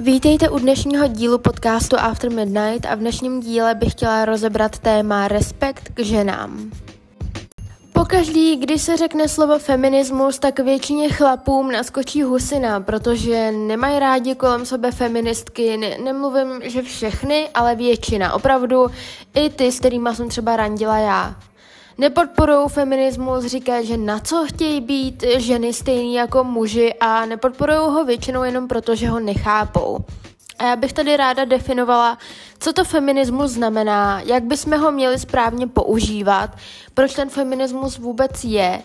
Vítejte u dnešního dílu podcastu After Midnight a v dnešním díle bych chtěla rozebrat téma respekt k ženám. Pokaždý, když se řekne slovo feminismus, tak většině chlapům naskočí husina, protože nemají rádi kolem sebe feministky. Ne- nemluvím, že všechny, ale většina. Opravdu i ty, s kterými jsem třeba randila já. Nepodporují feminismus, říkají, že na co chtějí být ženy stejný jako muži a nepodporují ho většinou jenom proto, že ho nechápou. A já bych tady ráda definovala, co to feminismus znamená, jak bychom ho měli správně používat, proč ten feminismus vůbec je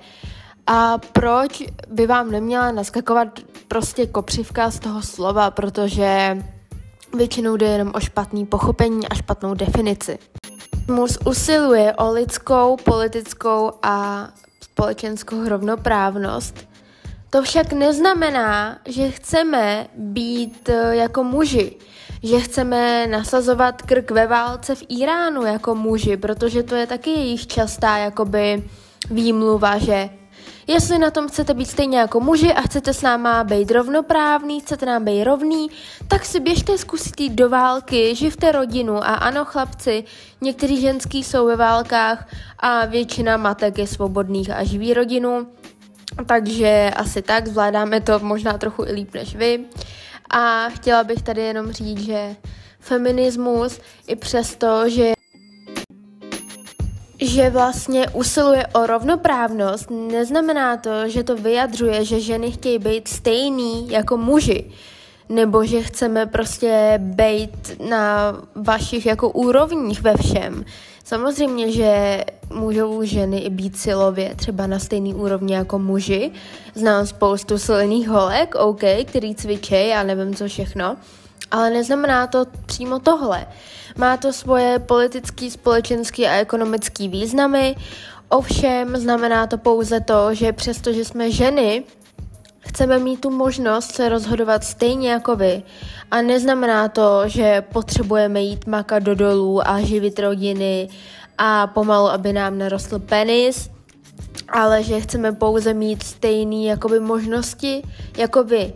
a proč by vám neměla naskakovat prostě kopřivka z toho slova, protože většinou jde jenom o špatný pochopení a špatnou definici. Mus usiluje o lidskou, politickou a společenskou rovnoprávnost. To však neznamená, že chceme být eh, jako muži, že chceme nasazovat krk ve válce v Iránu jako muži, protože to je taky jejich častá jakoby výmluva, že Jestli na tom chcete být stejně jako muži a chcete s náma být rovnoprávný, chcete nám být rovný, tak si běžte zkusit jít do války, živte rodinu a ano chlapci, někteří ženský jsou ve válkách a většina matek je svobodných a živí rodinu, takže asi tak, zvládáme to možná trochu i líp než vy. A chtěla bych tady jenom říct, že feminismus i přesto, že že vlastně usiluje o rovnoprávnost, neznamená to, že to vyjadřuje, že ženy chtějí být stejný jako muži. Nebo že chceme prostě být na vašich jako úrovních ve všem. Samozřejmě, že můžou ženy i být silově třeba na stejný úrovni jako muži. Znám spoustu silných holek, OK, který cvičí, já nevím co všechno. Ale neznamená to přímo tohle. Má to svoje politický, společenský a ekonomický významy, ovšem znamená to pouze to, že přestože jsme ženy, chceme mít tu možnost se rozhodovat stejně jako vy. A neznamená to, že potřebujeme jít makat do dolů a živit rodiny a pomalu, aby nám narostl penis, ale že chceme pouze mít stejné jakoby možnosti jako vy.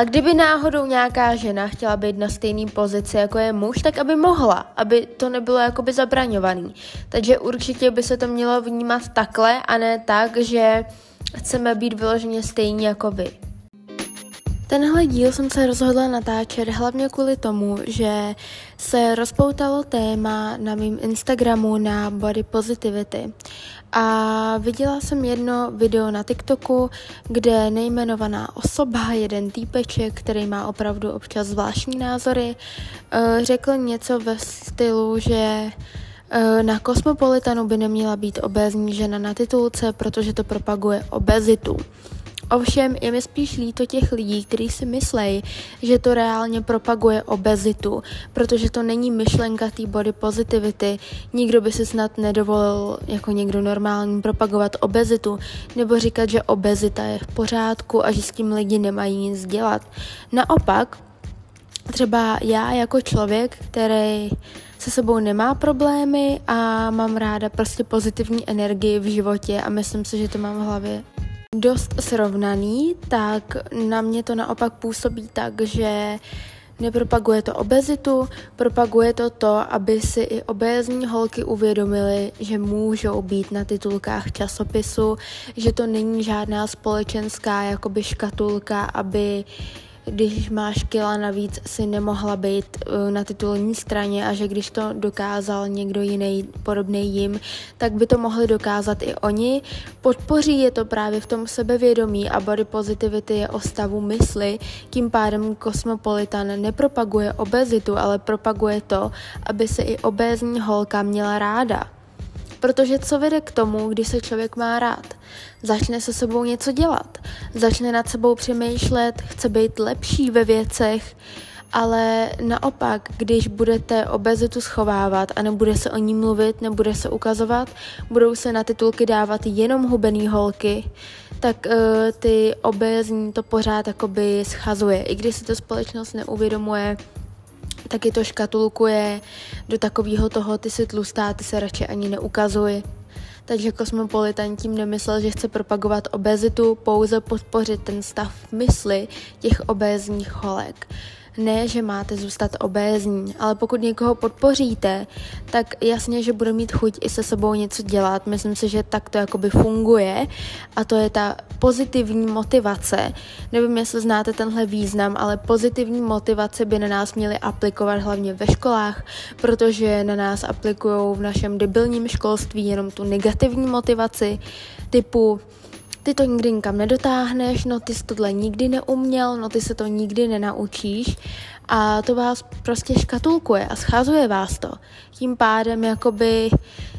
A kdyby náhodou nějaká žena chtěla být na stejné pozici jako je muž, tak aby mohla, aby to nebylo jakoby zabraňovaný. Takže určitě by se to mělo vnímat takhle a ne tak, že chceme být vyloženě stejní jako vy. Tenhle díl jsem se rozhodla natáčet hlavně kvůli tomu, že se rozpoutalo téma na mém Instagramu na body positivity. A viděla jsem jedno video na TikToku, kde nejmenovaná osoba, jeden týpeček, který má opravdu občas zvláštní názory, eh, řekl něco ve stylu, že eh, na Kosmopolitanu by neměla být obézní žena na titulce, protože to propaguje obezitu. Ovšem je mi spíš líto těch lidí, kteří si myslejí, že to reálně propaguje obezitu, protože to není myšlenka té body positivity. Nikdo by si snad nedovolil jako někdo normální propagovat obezitu nebo říkat, že obezita je v pořádku a že s tím lidi nemají nic dělat. Naopak, třeba já jako člověk, který se sebou nemá problémy a mám ráda prostě pozitivní energii v životě a myslím si, že to mám v hlavě dost srovnaný, tak na mě to naopak působí tak, že nepropaguje to obezitu, propaguje to to, aby si i obézní holky uvědomily, že můžou být na titulkách časopisu, že to není žádná společenská jakoby škatulka, aby když máš kila navíc, si nemohla být uh, na titulní straně a že když to dokázal někdo jiný podobný jim, tak by to mohli dokázat i oni. Podpoří je to právě v tom sebevědomí a body positivity je o stavu mysli, tím pádem Cosmopolitan nepropaguje obezitu, ale propaguje to, aby se i obézní holka měla ráda. Protože co vede k tomu, když se člověk má rád? Začne se sebou něco dělat, začne nad sebou přemýšlet, chce být lepší ve věcech, ale naopak, když budete obezitu schovávat a nebude se o ní mluvit, nebude se ukazovat, budou se na titulky dávat jenom hubený holky, tak uh, ty obezní to pořád jakoby schazuje. I když si to společnost neuvědomuje, taky to škatulkuje do takového toho, ty si tlustá, ty se radši ani neukazuj. Takže Kosmopolitan tím nemyslel, že chce propagovat obezitu, pouze podpořit ten stav mysli těch obézních holek. Ne, že máte zůstat obézní, ale pokud někoho podpoříte, tak jasně, že bude mít chuť i se sebou něco dělat. Myslím si, že tak to jakoby funguje a to je ta pozitivní motivace. Nevím, jestli znáte tenhle význam, ale pozitivní motivace by na nás měly aplikovat hlavně ve školách, protože na nás aplikují v našem debilním školství jenom tu negativní motivaci typu ty to nikdy nikam nedotáhneš, no ty jsi tohle nikdy neuměl, no ty se to nikdy nenaučíš a to vás prostě škatulkuje a scházuje vás to. Tím pádem jakoby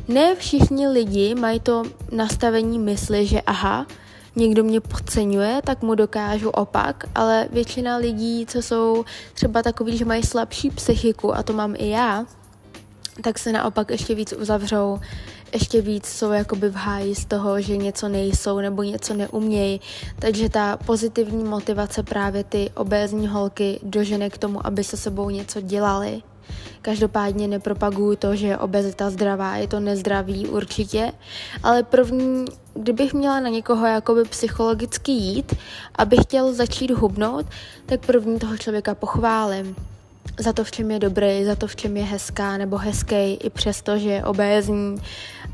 ne všichni lidi mají to nastavení mysli, že aha, někdo mě podceňuje, tak mu dokážu opak, ale většina lidí, co jsou třeba takový, že mají slabší psychiku, a to mám i já, tak se naopak ještě víc uzavřou ještě víc jsou jakoby v háji z toho, že něco nejsou nebo něco neumějí. Takže ta pozitivní motivace právě ty obézní holky dožene k tomu, aby se sebou něco dělali. Každopádně nepropaguju to, že je obezita zdravá, je to nezdravý určitě, ale první, kdybych měla na někoho jakoby psychologicky jít, aby chtěl začít hubnout, tak první toho člověka pochválím za to, v čem je dobrý, za to, v čem je hezká nebo hezký, i přesto, že je obézní.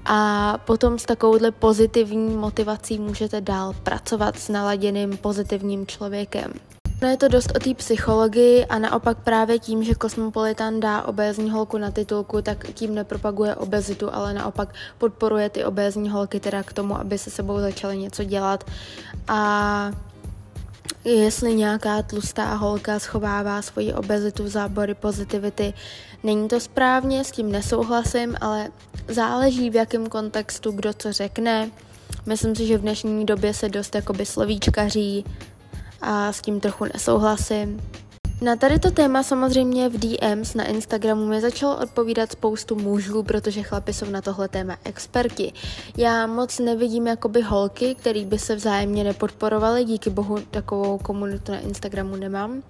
A potom s takovouhle pozitivní motivací můžete dál pracovat s naladěným pozitivním člověkem. No je to dost o té psychologii a naopak právě tím, že Kosmopolitan dá obézní holku na titulku, tak tím nepropaguje obezitu, ale naopak podporuje ty obézní holky teda k tomu, aby se sebou začaly něco dělat. A jestli nějaká tlustá holka schovává svoji obezitu v zábory pozitivity, není to správně, s tím nesouhlasím, ale záleží v jakém kontextu kdo co řekne. Myslím si, že v dnešní době se dost jakoby slovíčkaří a s tím trochu nesouhlasím. Na tady to téma samozřejmě v DMs na Instagramu mi začalo odpovídat spoustu mužů, protože chlapi jsou na tohle téma experti. Já moc nevidím jakoby holky, který by se vzájemně nepodporovaly, díky bohu takovou komunitu na Instagramu nemám.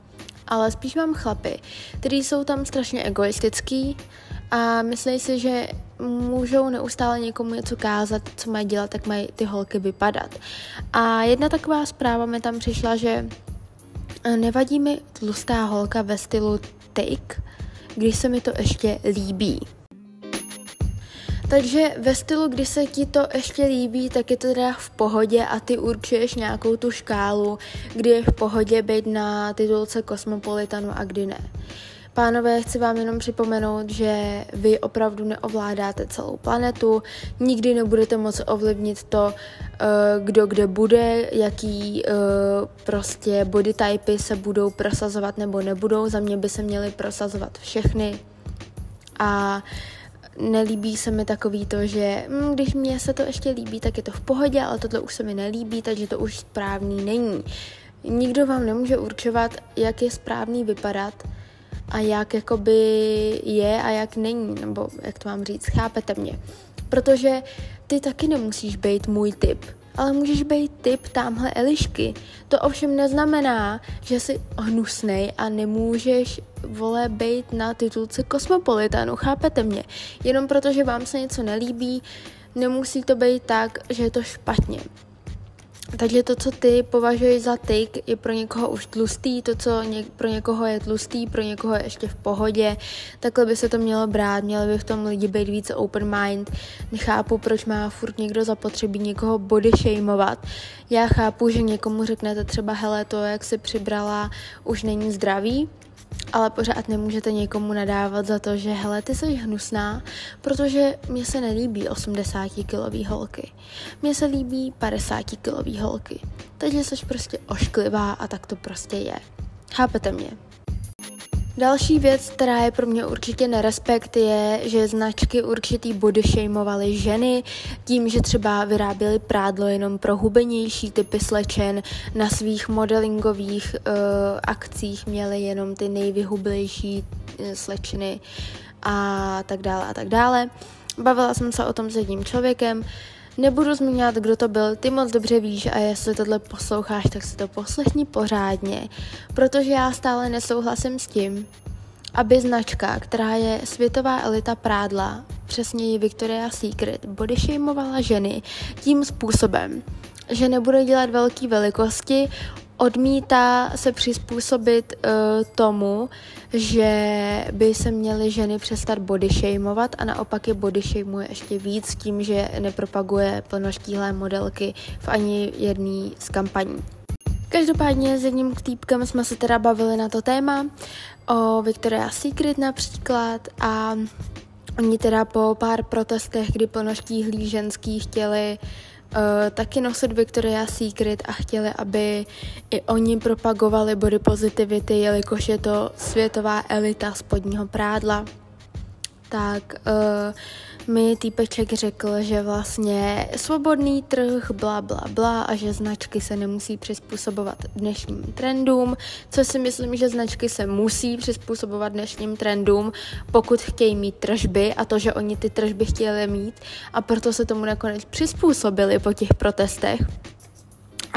Ale spíš mám chlapy, kteří jsou tam strašně egoistický a myslí si, že můžou neustále někomu něco kázat, co mají dělat, tak mají ty holky vypadat. A jedna taková zpráva mi tam přišla, že Nevadí mi tlustá holka ve stylu take, když se mi to ještě líbí. Takže ve stylu, kdy se ti to ještě líbí, tak je to teda v pohodě a ty určuješ nějakou tu škálu, kdy je v pohodě být na titulce Kosmopolitanu a kdy ne. Pánové, chci vám jenom připomenout, že vy opravdu neovládáte celou planetu, nikdy nebudete moci ovlivnit to, eh, kdo kde bude, jaký eh, prostě body typy se budou prosazovat nebo nebudou. Za mě by se měly prosazovat všechny. A nelíbí se mi takový to, že hm, když mě se to ještě líbí, tak je to v pohodě, ale tohle už se mi nelíbí, takže to už správný není. Nikdo vám nemůže určovat, jak je správný vypadat, a jak jakoby je a jak není, nebo jak to mám říct, chápete mě. Protože ty taky nemusíš být můj typ, ale můžeš být typ tamhle Elišky. To ovšem neznamená, že jsi hnusnej a nemůžeš, vole, být na titulce Kosmopolitanu, chápete mě? Jenom protože vám se něco nelíbí, nemusí to být tak, že je to špatně. Takže to, co ty považuješ za tyk, je pro někoho už tlustý, to, co ně, pro někoho je tlustý, pro někoho je ještě v pohodě. Takhle by se to mělo brát, měli by v tom lidi být více open mind. Nechápu, proč má furt někdo zapotřebí někoho body shameovat. Já chápu, že někomu řeknete třeba, hele, to, jak si přibrala, už není zdravý, ale pořád nemůžete někomu nadávat za to, že hele, ty jsi hnusná, protože mě se nelíbí 80 kilový holky. Mně se líbí 50 kilový holky. Takže jsi prostě ošklivá a tak to prostě je. Chápete mě? Další věc, která je pro mě určitě nerespekt, je, že značky určitý body shameovaly ženy tím, že třeba vyráběly prádlo jenom pro hubenější typy slečen, na svých modelingových uh, akcích měly jenom ty nejvyhublejší uh, slečny a tak dále a tak dále. Bavila jsem se o tom s jedním člověkem, Nebudu zmiňovat, kdo to byl, ty moc dobře víš a jestli tohle posloucháš, tak si to poslechni pořádně, protože já stále nesouhlasím s tím, aby značka, která je světová elita prádla, přesněji Victoria's Secret, bodyshamovala ženy tím způsobem, že nebude dělat velké velikosti, odmítá se přizpůsobit uh, tomu, že by se měly ženy přestat body shameovat a naopak je body shameuje ještě víc tím, že nepropaguje plnoštíhlé modelky v ani jedné z kampaní. Každopádně s jedním týpkem jsme se teda bavili na to téma, o Victoria's Secret například a oni teda po pár protestech, kdy plnoštíhlí ženský chtěli uh, taky nosit Victoria's Secret a chtěli, aby i oni propagovali body positivity, jelikož je to světová elita spodního prádla, tak uh, mi týpeček řekl, že vlastně svobodný trh, bla, bla, bla a že značky se nemusí přizpůsobovat dnešním trendům, co si myslím, že značky se musí přizpůsobovat dnešním trendům, pokud chtějí mít tržby a to, že oni ty tržby chtěli mít a proto se tomu nakonec přizpůsobili po těch protestech.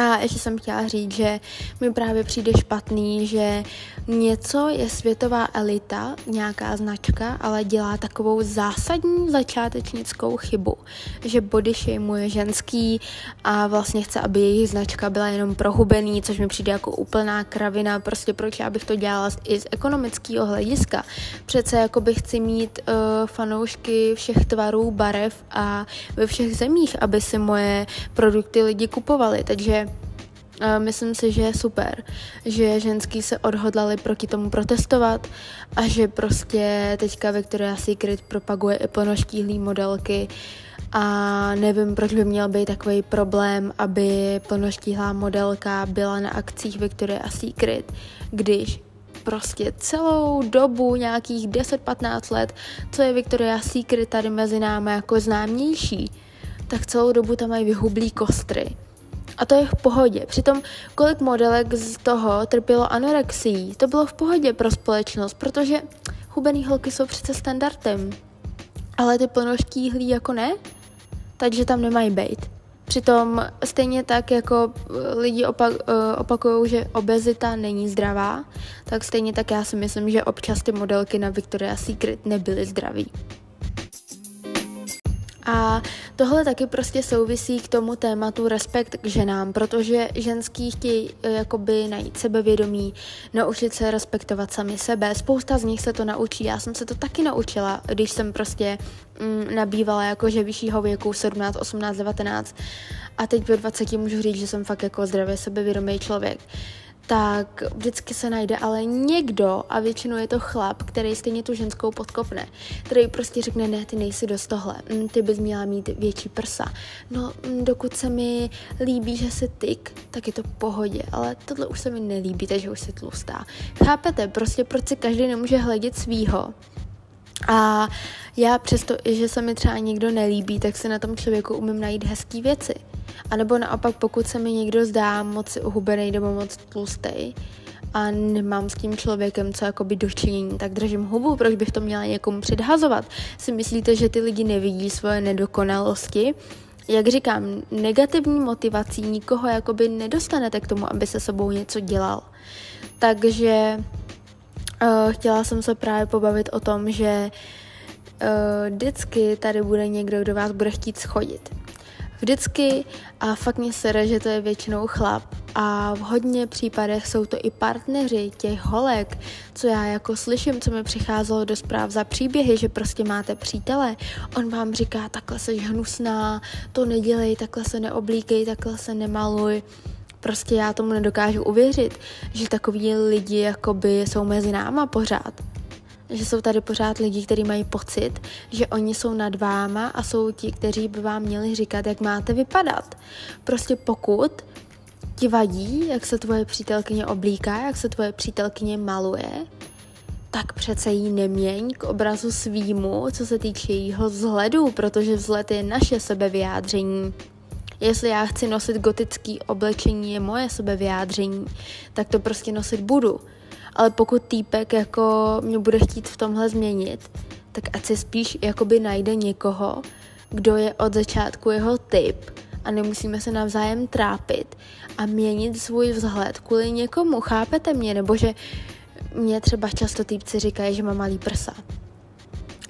A ještě jsem chtěla říct, že mi právě přijde špatný, že něco je světová elita, nějaká značka, ale dělá takovou zásadní začátečnickou chybu, že body shameuje ženský a vlastně chce, aby jejich značka byla jenom prohubený, což mi přijde jako úplná kravina, prostě proč já bych to dělala i z ekonomického hlediska. Přece jako bych chci mít uh, fanoušky všech tvarů, barev a ve všech zemích, aby si moje produkty lidi kupovali, takže myslím si, že je super, že ženský se odhodlali proti tomu protestovat a že prostě teďka Victoria's Secret propaguje i plnoštíhlý modelky. A nevím, proč by měl být takový problém, aby plnoštíhlá modelka byla na akcích Victoria's Secret, když prostě celou dobu, nějakých 10-15 let, co je Victoria's Secret tady mezi námi jako známější, tak celou dobu tam mají vyhublý kostry a to je v pohodě. Přitom kolik modelek z toho trpělo anorexií, to bylo v pohodě pro společnost, protože hubený holky jsou přece standardem. Ale ty plnoštíhlí jako ne, takže tam nemají být. Přitom stejně tak, jako lidi opak, eh, opakují, že obezita není zdravá, tak stejně tak já si myslím, že občas ty modelky na Victoria's Secret nebyly zdraví. A tohle taky prostě souvisí k tomu tématu respekt k ženám, protože ženský chtějí eh, jakoby najít sebevědomí, naučit se respektovat sami sebe. Spousta z nich se to naučí, já jsem se to taky naučila, když jsem prostě mm, nabývala jakože vyššího věku 17, 18, 19 a teď ve 20 můžu říct, že jsem fakt jako zdravě sebevědomý člověk tak vždycky se najde ale někdo, a většinou je to chlap, který stejně tu ženskou podkopne, který prostě řekne, ne, ty nejsi dost tohle, mm, ty bys měla mít větší prsa. No, mm, dokud se mi líbí, že jsi tyk, tak je to pohodě, ale tohle už se mi nelíbí, takže už jsi tlustá. Chápete, prostě proč si každý nemůže hledět svýho? A já přesto, že se mi třeba někdo nelíbí, tak se na tom člověku umím najít hezké věci. A nebo naopak, pokud se mi někdo zdá moc uhubený nebo moc tlustý a nemám s tím člověkem co jakoby dočinění, tak držím hubu, proč bych to měla někomu předhazovat. Si myslíte, že ty lidi nevidí svoje nedokonalosti? Jak říkám, negativní motivací nikoho jakoby nedostanete k tomu, aby se sebou něco dělal. Takže uh, chtěla jsem se právě pobavit o tom, že uh, vždycky tady bude někdo, kdo vás bude chtít schodit. Vždycky a fakt mě sere, že to je většinou chlap. A v hodně případech jsou to i partneři těch holek, co já jako slyším, co mi přicházelo do zpráv za příběhy, že prostě máte přítele, on vám říká, takhle se hnusná, to nedělej, takhle se neoblíkej, takhle se nemaluj. Prostě já tomu nedokážu uvěřit, že takový lidi jakoby jsou mezi náma pořád že jsou tady pořád lidi, kteří mají pocit, že oni jsou nad váma a jsou ti, kteří by vám měli říkat, jak máte vypadat. Prostě pokud ti vadí, jak se tvoje přítelkyně oblíká, jak se tvoje přítelkyně maluje, tak přece jí neměň k obrazu svýmu, co se týče jejího vzhledu, protože vzhled je naše sebevyjádření. Jestli já chci nosit gotický oblečení, je moje sebevyjádření, tak to prostě nosit budu ale pokud týpek jako mě bude chtít v tomhle změnit, tak ať si spíš jakoby najde někoho, kdo je od začátku jeho typ a nemusíme se navzájem trápit a měnit svůj vzhled kvůli někomu, chápete mě? Nebo že mě třeba často týpci říkají, že mám malý prsa.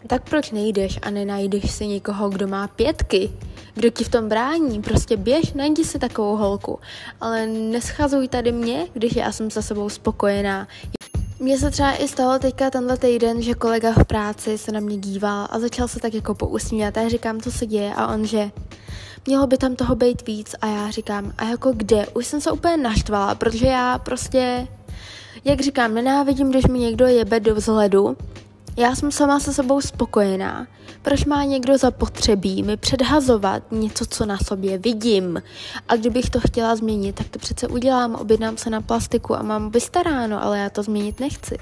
Tak proč nejdeš a nenajdeš si někoho, kdo má pětky? Kdo ti v tom brání? Prostě běž, najdi si takovou holku. Ale neschazuj tady mě, když já jsem za sebou spokojená. Mně se třeba i stalo teďka tenhle týden, že kolega v práci se na mě díval a začal se tak jako pousmívat. A já říkám, co se děje? A on, že mělo by tam toho být víc. A já říkám, a jako kde? Už jsem se úplně naštvala, protože já prostě, jak říkám, nenávidím, když mi někdo jebe do vzhledu, já jsem sama se sebou spokojená. Proč má někdo zapotřebí mi předhazovat něco, co na sobě vidím? A kdybych to chtěla změnit, tak to přece udělám, objednám se na plastiku a mám vystaráno, ale já to změnit nechci.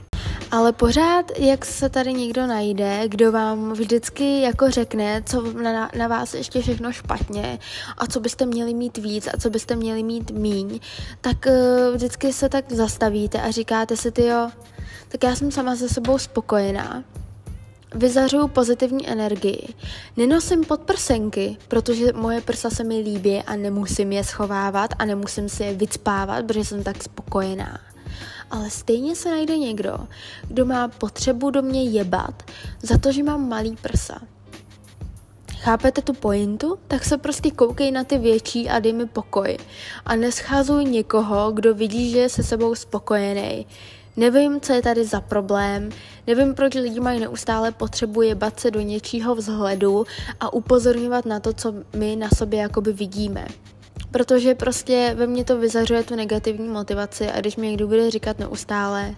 Ale pořád, jak se tady někdo najde, kdo vám vždycky jako řekne, co na, na vás ještě všechno špatně a co byste měli mít víc a co byste měli mít míň, tak uh, vždycky se tak zastavíte a říkáte si, ty jo, tak já jsem sama se sebou spokojená. Vyzařuju pozitivní energii. Nenosím podprsenky, protože moje prsa se mi líbí a nemusím je schovávat a nemusím si je vycpávat, protože jsem tak spokojená. Ale stejně se najde někdo, kdo má potřebu do mě jebat za to, že mám malý prsa. Chápete tu pointu? Tak se prostě koukej na ty větší a dej mi pokoj. A nescházuj někoho, kdo vidí, že je se sebou spokojený. Nevím, co je tady za problém, nevím, proč lidi mají neustále potřebu jebat se do něčího vzhledu a upozorňovat na to, co my na sobě jakoby vidíme. Protože prostě ve mně to vyzařuje tu negativní motivaci a když mi někdo bude říkat neustále,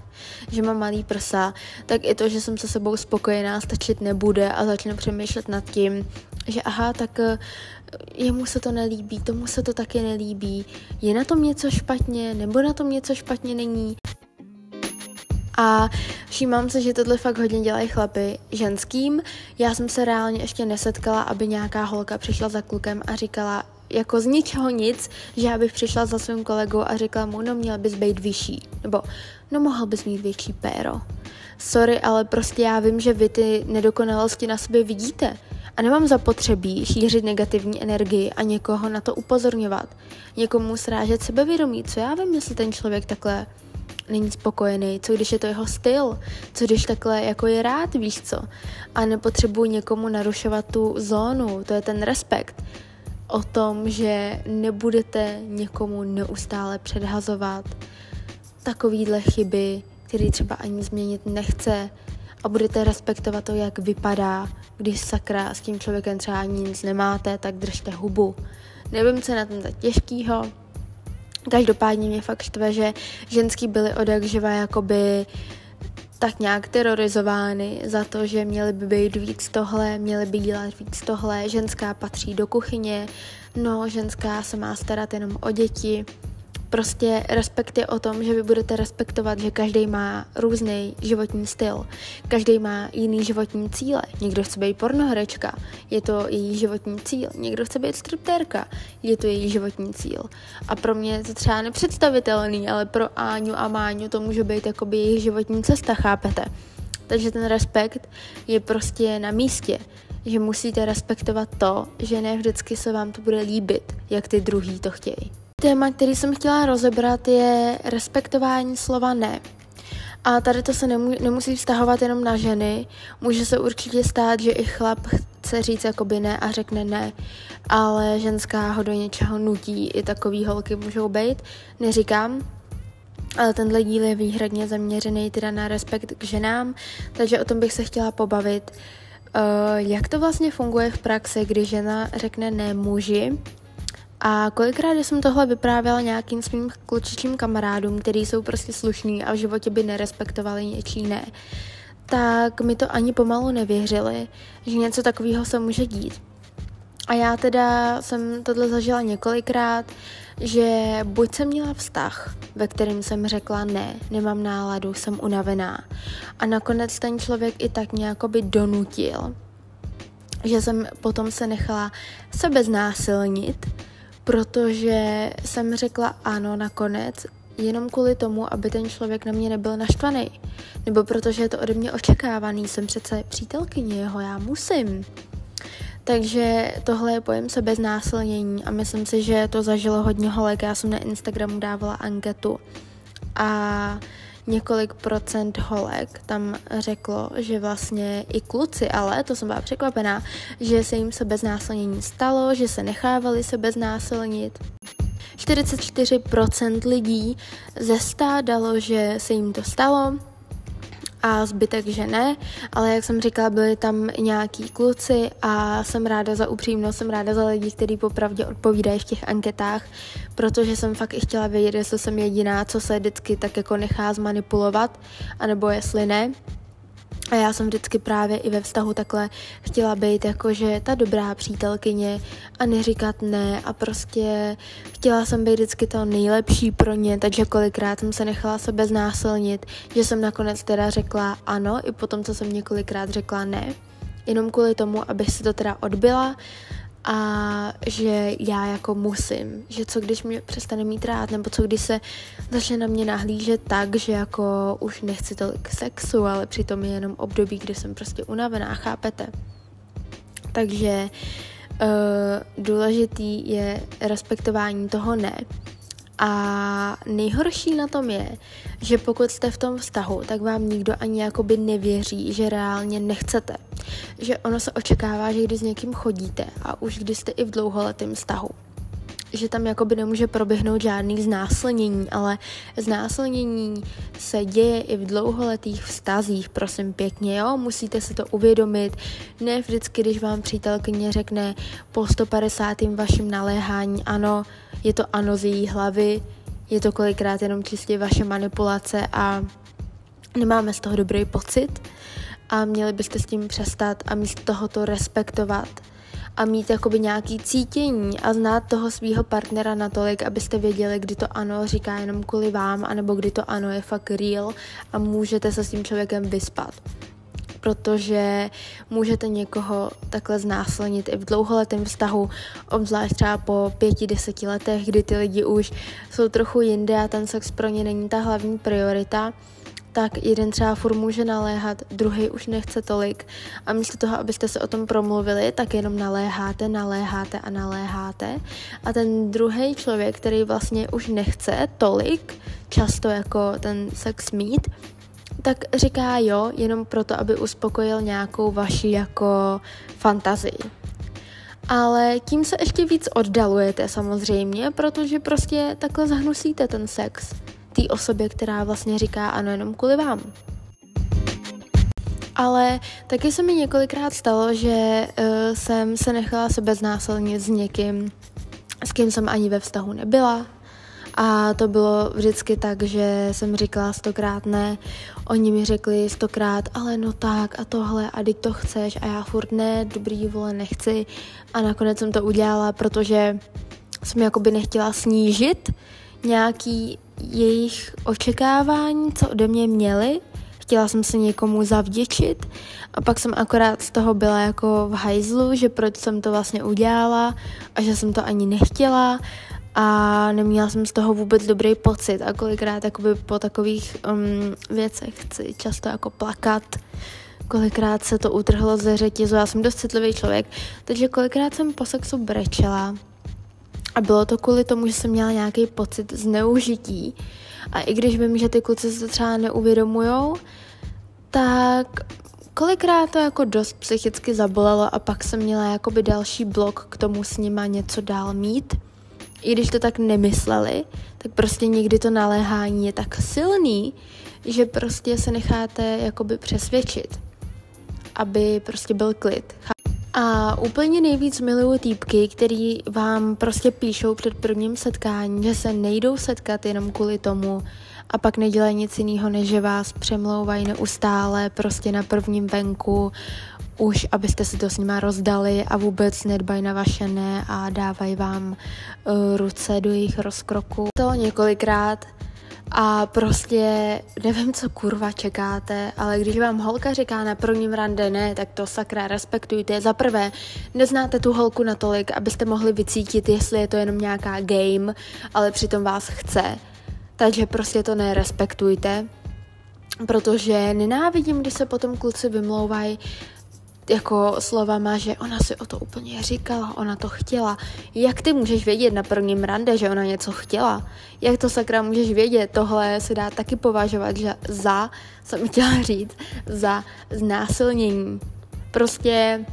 že mám malý prsa, tak i to, že jsem se sebou spokojená, stačit nebude a začnu přemýšlet nad tím, že aha, tak eh, jemu se to nelíbí, tomu se to taky nelíbí, je na tom něco špatně, nebo na tom něco špatně není. A všímám se, že tohle fakt hodně dělají chlapy ženským. Já jsem se reálně ještě nesetkala, aby nějaká holka přišla za klukem a říkala, jako z ničeho nic, že já bych přišla za svým kolegou a řekla mu, no měl bys být vyšší, nebo no mohl bys mít větší péro. Sorry, ale prostě já vím, že vy ty nedokonalosti na sobě vidíte a nemám zapotřebí šířit negativní energii a někoho na to upozorňovat. Někomu srážet sebevědomí, co já vím, jestli ten člověk takhle není spokojený, co když je to jeho styl, co když takhle jako je rád, víš co. A nepotřebuji někomu narušovat tu zónu, to je ten respekt o tom, že nebudete někomu neustále předhazovat takovýhle chyby, který třeba ani změnit nechce a budete respektovat to, jak vypadá, když sakra s tím člověkem třeba ani nic nemáte, tak držte hubu. Nevím, co je na tom tak těžkýho, Každopádně mě fakt štve, že ženský byly od jak živa jakoby tak nějak terorizovány za to, že měly by být víc tohle, měly by dělat víc tohle, ženská patří do kuchyně, no ženská se má starat jenom o děti, Prostě respekt je o tom, že vy budete respektovat, že každý má různý životní styl, každý má jiný životní cíle. Někdo chce být pornoherečka, je to její životní cíl. Někdo chce být striptérka, je to její životní cíl. A pro mě je to třeba nepředstavitelný, ale pro Áňu a Máňu to může být jakoby jejich životní cesta, chápete? Takže ten respekt je prostě na místě že musíte respektovat to, že ne vždycky se vám to bude líbit, jak ty druhý to chtějí. Téma, který jsem chtěla rozebrat, je respektování slova ne. A tady to se nemů- nemusí vztahovat jenom na ženy. Může se určitě stát, že i chlap chce říct jakoby ne a řekne ne, ale ženská ho do něčeho nutí. I takový holky můžou být, neříkám, ale tenhle díl je výhradně zaměřený teda na respekt k ženám, takže o tom bych se chtěla pobavit. Uh, jak to vlastně funguje v praxi, když žena řekne ne muži a kolikrát jsem tohle vyprávěla nějakým svým klučičím kamarádům, který jsou prostě slušní a v životě by nerespektovali něčí ne, tak mi to ani pomalu nevěřili, že něco takového se může dít. A já teda jsem tohle zažila několikrát, že buď jsem měla vztah, ve kterém jsem řekla ne, nemám náladu, jsem unavená. A nakonec ten člověk i tak nějakoby donutil, že jsem potom se nechala sebe znásilnit, protože jsem řekla ano nakonec, jenom kvůli tomu, aby ten člověk na mě nebyl naštvaný. Nebo protože je to ode mě očekávaný, jsem přece přítelkyně jeho, já musím. Takže tohle je pojem sebeznásilnění a myslím si, že to zažilo hodně holek. Já jsem na Instagramu dávala anketu a několik procent holek tam řeklo, že vlastně i kluci, ale to jsem byla překvapená, že se jim sebeznásilnění stalo, že se nechávali sebeznásilnit. 44% lidí ze stá dalo, že se jim to stalo, a zbytek, že ne, ale jak jsem říkala, byli tam nějaký kluci a jsem ráda za upřímnost, jsem ráda za lidi, kteří popravdě odpovídají v těch anketách, protože jsem fakt i chtěla vědět, jestli jsem jediná, co se vždycky tak jako nechá zmanipulovat, anebo jestli ne. A já jsem vždycky právě i ve vztahu takhle chtěla být jakože ta dobrá přítelkyně a neříkat ne. A prostě chtěla jsem být vždycky to nejlepší pro ně, takže kolikrát jsem se nechala sebe znásilnit, že jsem nakonec teda řekla ano, i potom, co jsem několikrát řekla ne, jenom kvůli tomu, abych si to teda odbyla a že já jako musím, že co když mě přestane mít rád, nebo co když se začne na mě nahlížet tak, že jako už nechci tolik sexu, ale přitom je jenom období, kdy jsem prostě unavená, chápete? Takže uh, důležitý je respektování toho ne. A nejhorší na tom je, že pokud jste v tom vztahu, tak vám nikdo ani jakoby nevěří, že reálně nechcete. Že ono se očekává, že když s někým chodíte a už když jste i v dlouholetém vztahu, že tam jakoby nemůže proběhnout žádný znásilnění, ale znásilnění se děje i v dlouholetých vztazích, prosím pěkně, jo, musíte si to uvědomit, ne vždycky, když vám přítelkyně řekne po 150. vašim naléhání, ano, je to ano z její hlavy, je to kolikrát jenom čistě vaše manipulace a nemáme z toho dobrý pocit a měli byste s tím přestat a místo toho to respektovat a mít jakoby nějaký cítění a znát toho svého partnera natolik, abyste věděli, kdy to ano říká jenom kvůli vám, anebo kdy to ano je fakt real a můžete se s tím člověkem vyspat. Protože můžete někoho takhle znásilnit i v dlouholetém vztahu, obzvlášť třeba po pěti, deseti letech, kdy ty lidi už jsou trochu jinde a ten sex pro ně není ta hlavní priorita, tak jeden třeba furt může naléhat, druhý už nechce tolik. A místo toho, abyste se o tom promluvili, tak jenom naléháte, naléháte a naléháte. A ten druhý člověk, který vlastně už nechce tolik, často jako ten sex mít, tak říká jo, jenom proto, aby uspokojil nějakou vaši jako fantazii. Ale tím se ještě víc oddalujete samozřejmě, protože prostě takhle zahnusíte ten sex té osobě, která vlastně říká ano jenom kvůli vám. Ale taky se mi několikrát stalo, že uh, jsem se nechala sebe znásilnit s někým, s kým jsem ani ve vztahu nebyla, a to bylo vždycky tak, že jsem říkala stokrát ne, oni mi řekli stokrát, ale no tak a tohle a teď to chceš a já furt ne, dobrý vole, nechci. A nakonec jsem to udělala, protože jsem jakoby nechtěla snížit nějaký jejich očekávání, co ode mě měli, chtěla jsem se někomu zavděčit. A pak jsem akorát z toho byla jako v hajzlu, že proč jsem to vlastně udělala a že jsem to ani nechtěla. A neměla jsem z toho vůbec dobrý pocit. A kolikrát jakoby po takových um, věcech chci často jako plakat, kolikrát se to utrhlo ze řetězu, já jsem dost citlivý člověk, takže kolikrát jsem po sexu brečela a bylo to kvůli tomu, že jsem měla nějaký pocit zneužití a i když vím, že ty kluci se to třeba neuvědomujou, tak kolikrát to jako dost psychicky zabolelo a pak jsem měla jakoby další blok k tomu s nima něco dál mít i když to tak nemysleli, tak prostě někdy to naléhání je tak silný, že prostě se necháte jakoby přesvědčit, aby prostě byl klid. A úplně nejvíc miluju týpky, který vám prostě píšou před prvním setkáním, že se nejdou setkat jenom kvůli tomu a pak nedělají nic jiného, než že vás přemlouvají neustále prostě na prvním venku, už abyste si to s nima rozdali a vůbec nedbají na vaše ne a dávají vám uh, ruce do jejich rozkroku. To několikrát a prostě nevím, co kurva čekáte, ale když vám holka říká na prvním rande ne, tak to sakra respektujte. Za prvé, neznáte tu holku natolik, abyste mohli vycítit, jestli je to jenom nějaká game, ale přitom vás chce. Takže prostě to nerespektujte, protože nenávidím, když se potom kluci vymlouvají, jako slovama, že ona si o to úplně říkala, ona to chtěla. Jak ty můžeš vědět na prvním rande, že ona něco chtěla? Jak to sakra můžeš vědět? Tohle se dá taky považovat že za, jsem chtěla říct, za znásilnění. Prostě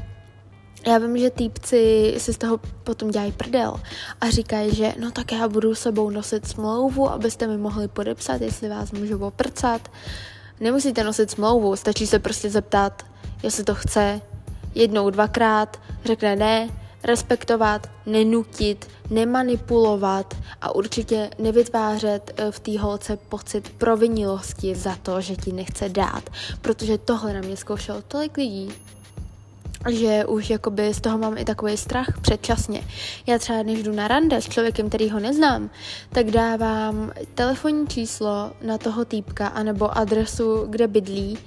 já vím, že týpci si z toho potom dělají prdel a říkají, že no tak já budu sebou nosit smlouvu, abyste mi mohli podepsat, jestli vás můžu oprcat. Nemusíte nosit smlouvu, stačí se prostě zeptat, jestli to chce, jednou, dvakrát, řekne ne, respektovat, nenutit, nemanipulovat a určitě nevytvářet eh, v té holce pocit provinilosti za to, že ti nechce dát, protože tohle na mě zkoušelo tolik lidí, že už jakoby z toho mám i takový strach předčasně. Já třeba než jdu na rande s člověkem, který ho neznám, tak dávám telefonní číslo na toho týpka anebo adresu, kde bydlí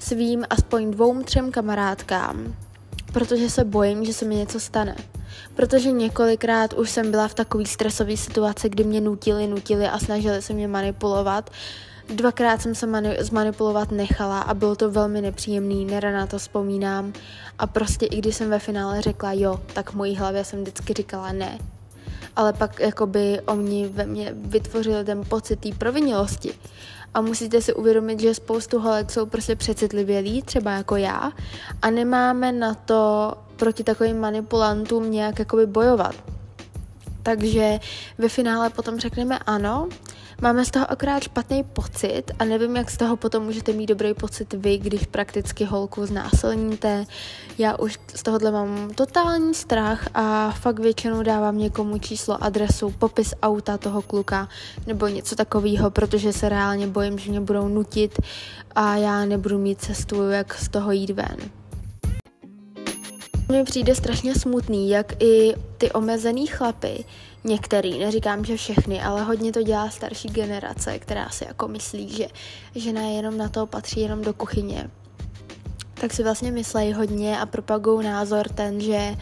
svým aspoň dvou, třem kamarádkám, protože se bojím, že se mi něco stane. Protože několikrát už jsem byla v takové stresové situaci, kdy mě nutili, nutili a snažili se mě manipulovat Dvakrát jsem se mani- zmanipulovat nechala a bylo to velmi nepříjemný, nerada na to vzpomínám. A prostě i když jsem ve finále řekla jo, tak v mojí hlavě jsem vždycky říkala ne. Ale pak jakoby oni ve mně vytvořili ten pocit té provinilosti. A musíte si uvědomit, že spoustu holek jsou prostě přecitlivělí, třeba jako já, a nemáme na to proti takovým manipulantům nějak jakoby bojovat. Takže ve finále potom řekneme ano, Máme z toho akorát špatný pocit a nevím, jak z toho potom můžete mít dobrý pocit vy, když prakticky holku znásilníte. Já už z tohohle mám totální strach a fakt většinou dávám někomu číslo, adresu, popis auta toho kluka nebo něco takového, protože se reálně bojím, že mě budou nutit a já nebudu mít cestu, jak z toho jít ven. Mně přijde strašně smutný, jak i ty omezený chlapy, některý, neříkám, že všechny, ale hodně to dělá starší generace, která si jako myslí, že žena jenom na to patří jenom do kuchyně. Tak si vlastně myslejí hodně a propagují názor ten, že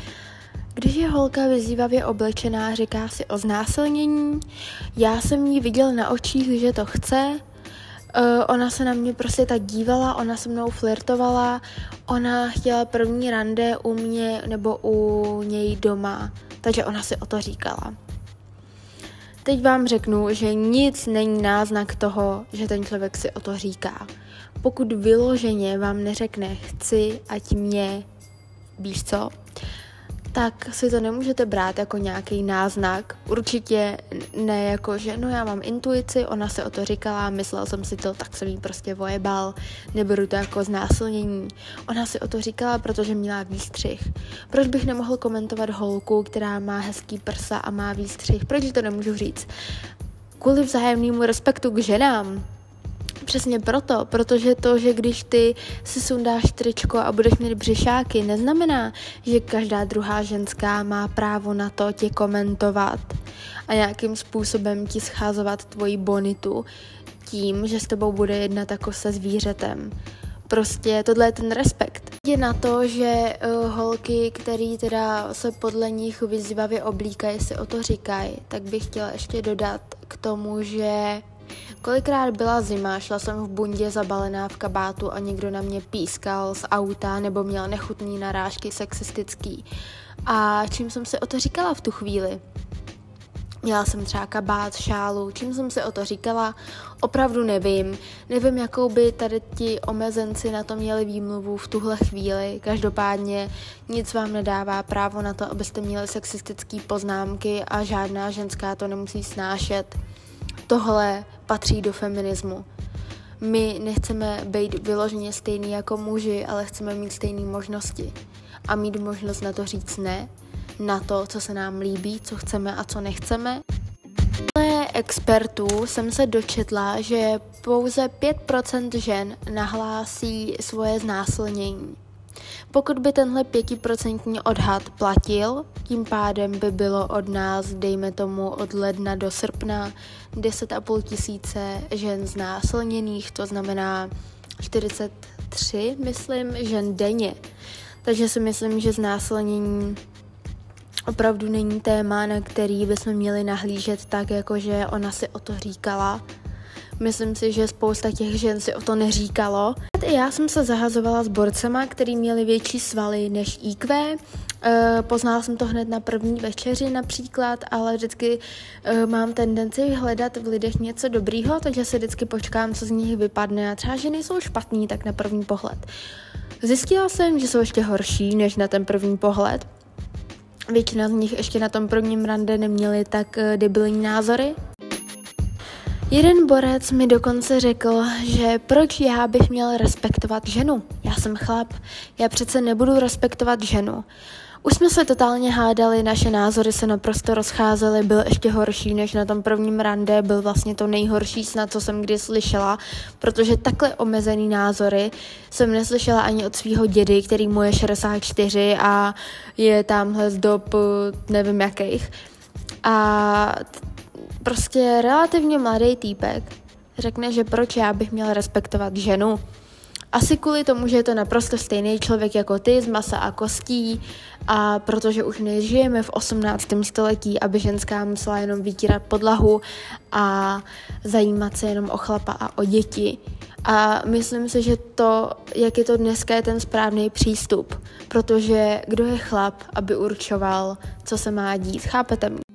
když je holka vyzývavě oblečená, říká si o znásilnění, já jsem jí viděl na očích, že to chce, Uh, ona se na mě prostě tak dívala, ona se mnou flirtovala, ona chtěla první rande u mě nebo u něj doma, takže ona si o to říkala. Teď vám řeknu, že nic není náznak toho, že ten člověk si o to říká. Pokud vyloženě vám neřekne chci, ať mě, víš co, tak si to nemůžete brát jako nějaký náznak. Určitě ne jako, že no já mám intuici, ona se o to říkala, myslel jsem si to, tak jsem jí prostě vojebal, neberu to jako znásilnění. Ona si o to říkala, protože měla výstřih. Proč bych nemohl komentovat holku, která má hezký prsa a má výstřih? Proč to nemůžu říct? Kvůli vzájemnému respektu k ženám, Přesně proto, protože to, že když ty si sundáš tričko a budeš mít břišáky, neznamená, že každá druhá ženská má právo na to tě komentovat a nějakým způsobem ti scházovat tvoji bonitu tím, že s tebou bude jednat jako se zvířetem. Prostě tohle je ten respekt. Je na to, že uh, holky, které teda se podle nich vyzývavě oblíkají, si o to říkají, tak bych chtěla ještě dodat k tomu, že Kolikrát byla zima, šla jsem v bundě zabalená v kabátu a někdo na mě pískal z auta nebo měl nechutný narážky sexistický. A čím jsem si o to říkala v tu chvíli? Měla jsem třeba kabát, šálu, čím jsem si o to říkala, opravdu nevím. Nevím, jakou by tady ti omezenci na to měli výmluvu v tuhle chvíli. Každopádně nic vám nedává právo na to, abyste měli sexistické poznámky a žádná ženská to nemusí snášet. Tohle patří do feminismu. My nechceme být vyloženě stejný jako muži, ale chceme mít stejné možnosti. A mít možnost na to říct ne, na to, co se nám líbí, co chceme a co nechceme. Podle expertů jsem se dočetla, že pouze 5% žen nahlásí svoje znásilnění. Pokud by tenhle pětiprocentní odhad platil, tím pádem by bylo od nás, dejme tomu, od ledna do srpna 10,5 tisíce žen znásilněných, to znamená 43, myslím, žen denně. Takže si myslím, že znásilnění opravdu není téma, na který bychom měli nahlížet tak, jako že ona si o to říkala, Myslím si, že spousta těch žen si o to neříkalo. Já jsem se zahazovala s borcema, který měli větší svaly než IQ. Eh, poznala jsem to hned na první večeři například, ale vždycky eh, mám tendenci hledat v lidech něco dobrýho, takže se vždycky počkám, co z nich vypadne a třeba, že nejsou špatní, tak na první pohled. Zjistila jsem, že jsou ještě horší než na ten první pohled. Většina z nich ještě na tom prvním rande neměli tak eh, debilní názory, Jeden borec mi dokonce řekl, že proč já bych měl respektovat ženu. Já jsem chlap, já přece nebudu respektovat ženu. Už jsme se totálně hádali, naše názory se naprosto rozcházely, byl ještě horší než na tom prvním rande, byl vlastně to nejhorší snad, co jsem kdy slyšela, protože takhle omezený názory jsem neslyšela ani od svého dědy, který mu je 64 a je tamhle z dob nevím jakých. A prostě relativně mladý týpek řekne, že proč já bych měl respektovat ženu. Asi kvůli tomu, že je to naprosto stejný člověk jako ty, z masa a kostí, a protože už nežijeme v 18. století, aby ženská musela jenom vytírat podlahu a zajímat se jenom o chlapa a o děti. A myslím si, že to, jak je to dneska, je ten správný přístup, protože kdo je chlap, aby určoval, co se má dít, chápete mě?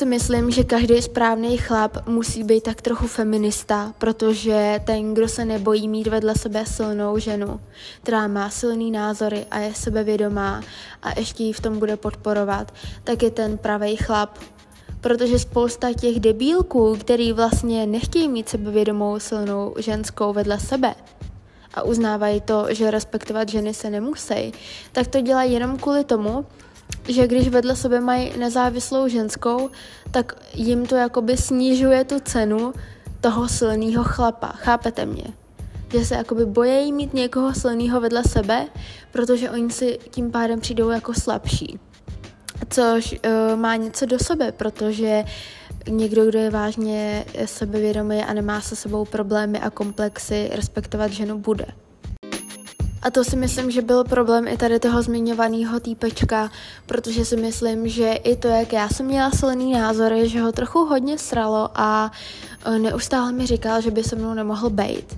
Si myslím, že každý správný chlap musí být tak trochu feminista, protože ten, kdo se nebojí mít vedle sebe silnou ženu, která má silný názory a je sebevědomá a ještě ji v tom bude podporovat, tak je ten pravý chlap. Protože spousta těch debílků, který vlastně nechtějí mít sebevědomou silnou ženskou vedle sebe, a uznávají to, že respektovat ženy se nemusí, tak to dělají jenom kvůli tomu, že když vedle sebe mají nezávislou ženskou, tak jim to jakoby snižuje tu cenu toho silného chlapa. Chápete mě? Že se jakoby bojejí mít někoho silného vedle sebe, protože oni si tím pádem přijdou jako slabší. Což uh, má něco do sebe, protože někdo, kdo je vážně sebevědomý a nemá se sebou problémy a komplexy, respektovat ženu bude. A to si myslím, že byl problém i tady toho zmiňovaného týpečka, protože si myslím, že i to, jak já jsem měla silný názory, že ho trochu hodně sralo a e, neustále mi říkal, že by se mnou nemohl bejt.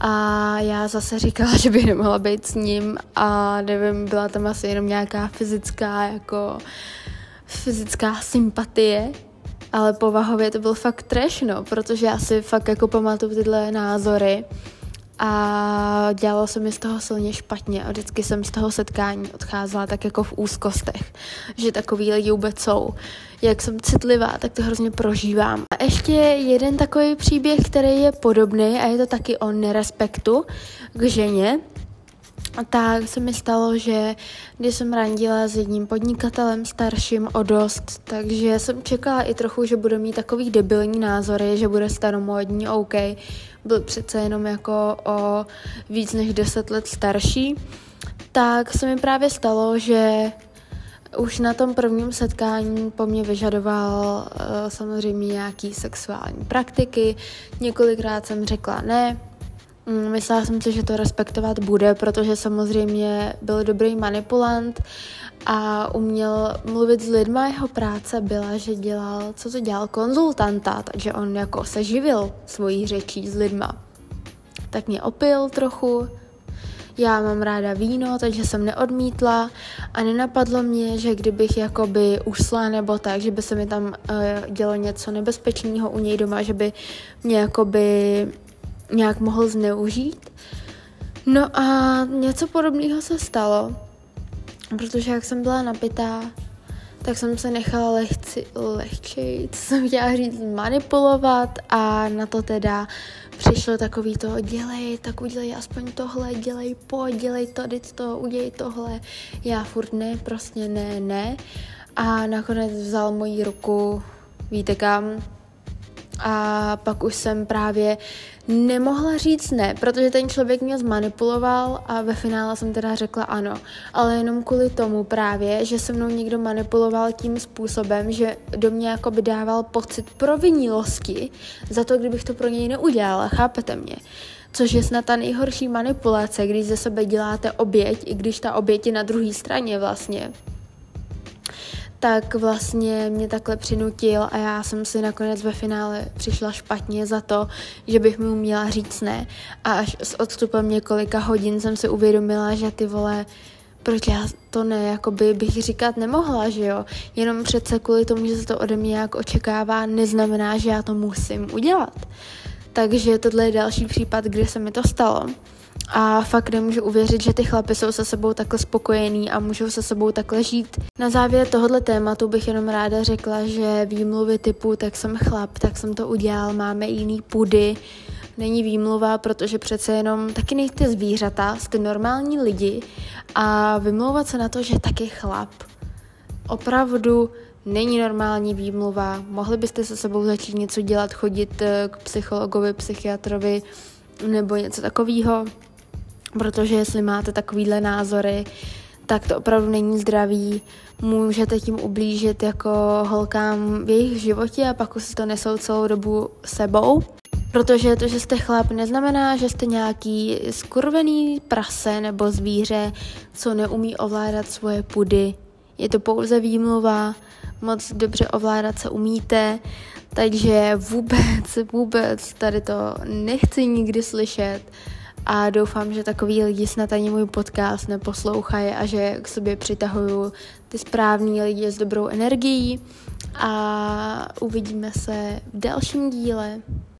A já zase říkala, že by nemohla být s ním a nevím, byla tam asi jenom nějaká fyzická jako fyzická sympatie, ale povahově to byl fakt trash, no, protože já si fakt jako pamatuju tyhle názory a dělalo se mi z toho silně špatně a vždycky jsem z toho setkání odcházela tak jako v úzkostech, že takový lidi vůbec jsou. Jak jsem citlivá, tak to hrozně prožívám. A ještě jeden takový příběh, který je podobný a je to taky o nerespektu k ženě, tak se mi stalo, že když jsem randila s jedním podnikatelem starším o dost, takže jsem čekala i trochu, že bude mít takový debilní názory, že bude staromódní, OK, byl přece jenom jako o víc než 10 let starší, tak se mi právě stalo, že už na tom prvním setkání po mně vyžadoval uh, samozřejmě nějaký sexuální praktiky. Několikrát jsem řekla ne, myslela jsem si, že to respektovat bude, protože samozřejmě byl dobrý manipulant a uměl mluvit s lidma. Jeho práce byla, že dělal, co to dělal, konzultanta, takže on jako se živil svojí řečí s lidma. Tak mě opil trochu, já mám ráda víno, takže jsem neodmítla a nenapadlo mě, že kdybych jakoby usla nebo tak, že by se mi tam uh, dělo něco nebezpečného u něj doma, že by mě jakoby nějak mohl zneužít. No a něco podobného se stalo, protože jak jsem byla napitá, tak jsem se nechala lehci, lehčej, co jsem chtěla říct, manipulovat a na to teda přišlo takový to, dělej, tak udělej aspoň tohle, dělej, pojď, dělej to, teď to, udělej tohle. Já furt ne, prostě ne, ne. A nakonec vzal moji ruku, víte kam, a pak už jsem právě nemohla říct ne, protože ten člověk mě zmanipuloval a ve finále jsem teda řekla ano. Ale jenom kvůli tomu právě, že se mnou někdo manipuloval tím způsobem, že do mě jako by dával pocit provinilosti za to, kdybych to pro něj neudělala, chápete mě? Což je snad ta nejhorší manipulace, když ze sebe děláte oběť, i když ta oběť je na druhé straně vlastně tak vlastně mě takhle přinutil a já jsem si nakonec ve finále přišla špatně za to, že bych mu měla říct ne. A až s odstupem několika hodin jsem si uvědomila, že ty vole, proč já to ne, jakoby bych říkat nemohla, že jo. Jenom přece kvůli tomu, že se to ode mě nějak očekává, neznamená, že já to musím udělat. Takže tohle je další případ, kde se mi to stalo. A fakt nemůžu uvěřit, že ty chlapy jsou se sebou takhle spokojení a můžou se sebou takhle žít. Na závěr tohohle tématu bych jenom ráda řekla, že výmluvy typu tak jsem chlap, tak jsem to udělal, máme jiný pudy, není výmluva, protože přece jenom taky nejste zvířata, jste normální lidi a vymlouvat se na to, že taky chlap. Opravdu není normální výmluva, mohli byste se sebou začít něco dělat, chodit eh, k psychologovi, psychiatrovi nebo něco takového, protože jestli máte takovýhle názory, tak to opravdu není zdravý. Můžete tím ublížit jako holkám v jejich životě a pak už si to nesou celou dobu sebou. Protože to, že jste chlap, neznamená, že jste nějaký skurvený prase nebo zvíře, co neumí ovládat svoje pudy. Je to pouze výmluva, moc dobře ovládat se umíte, takže vůbec, vůbec tady to nechci nikdy slyšet a doufám, že takový lidi snad ani můj podcast neposlouchají a že k sobě přitahuju ty správní lidi s dobrou energií a uvidíme se v dalším díle.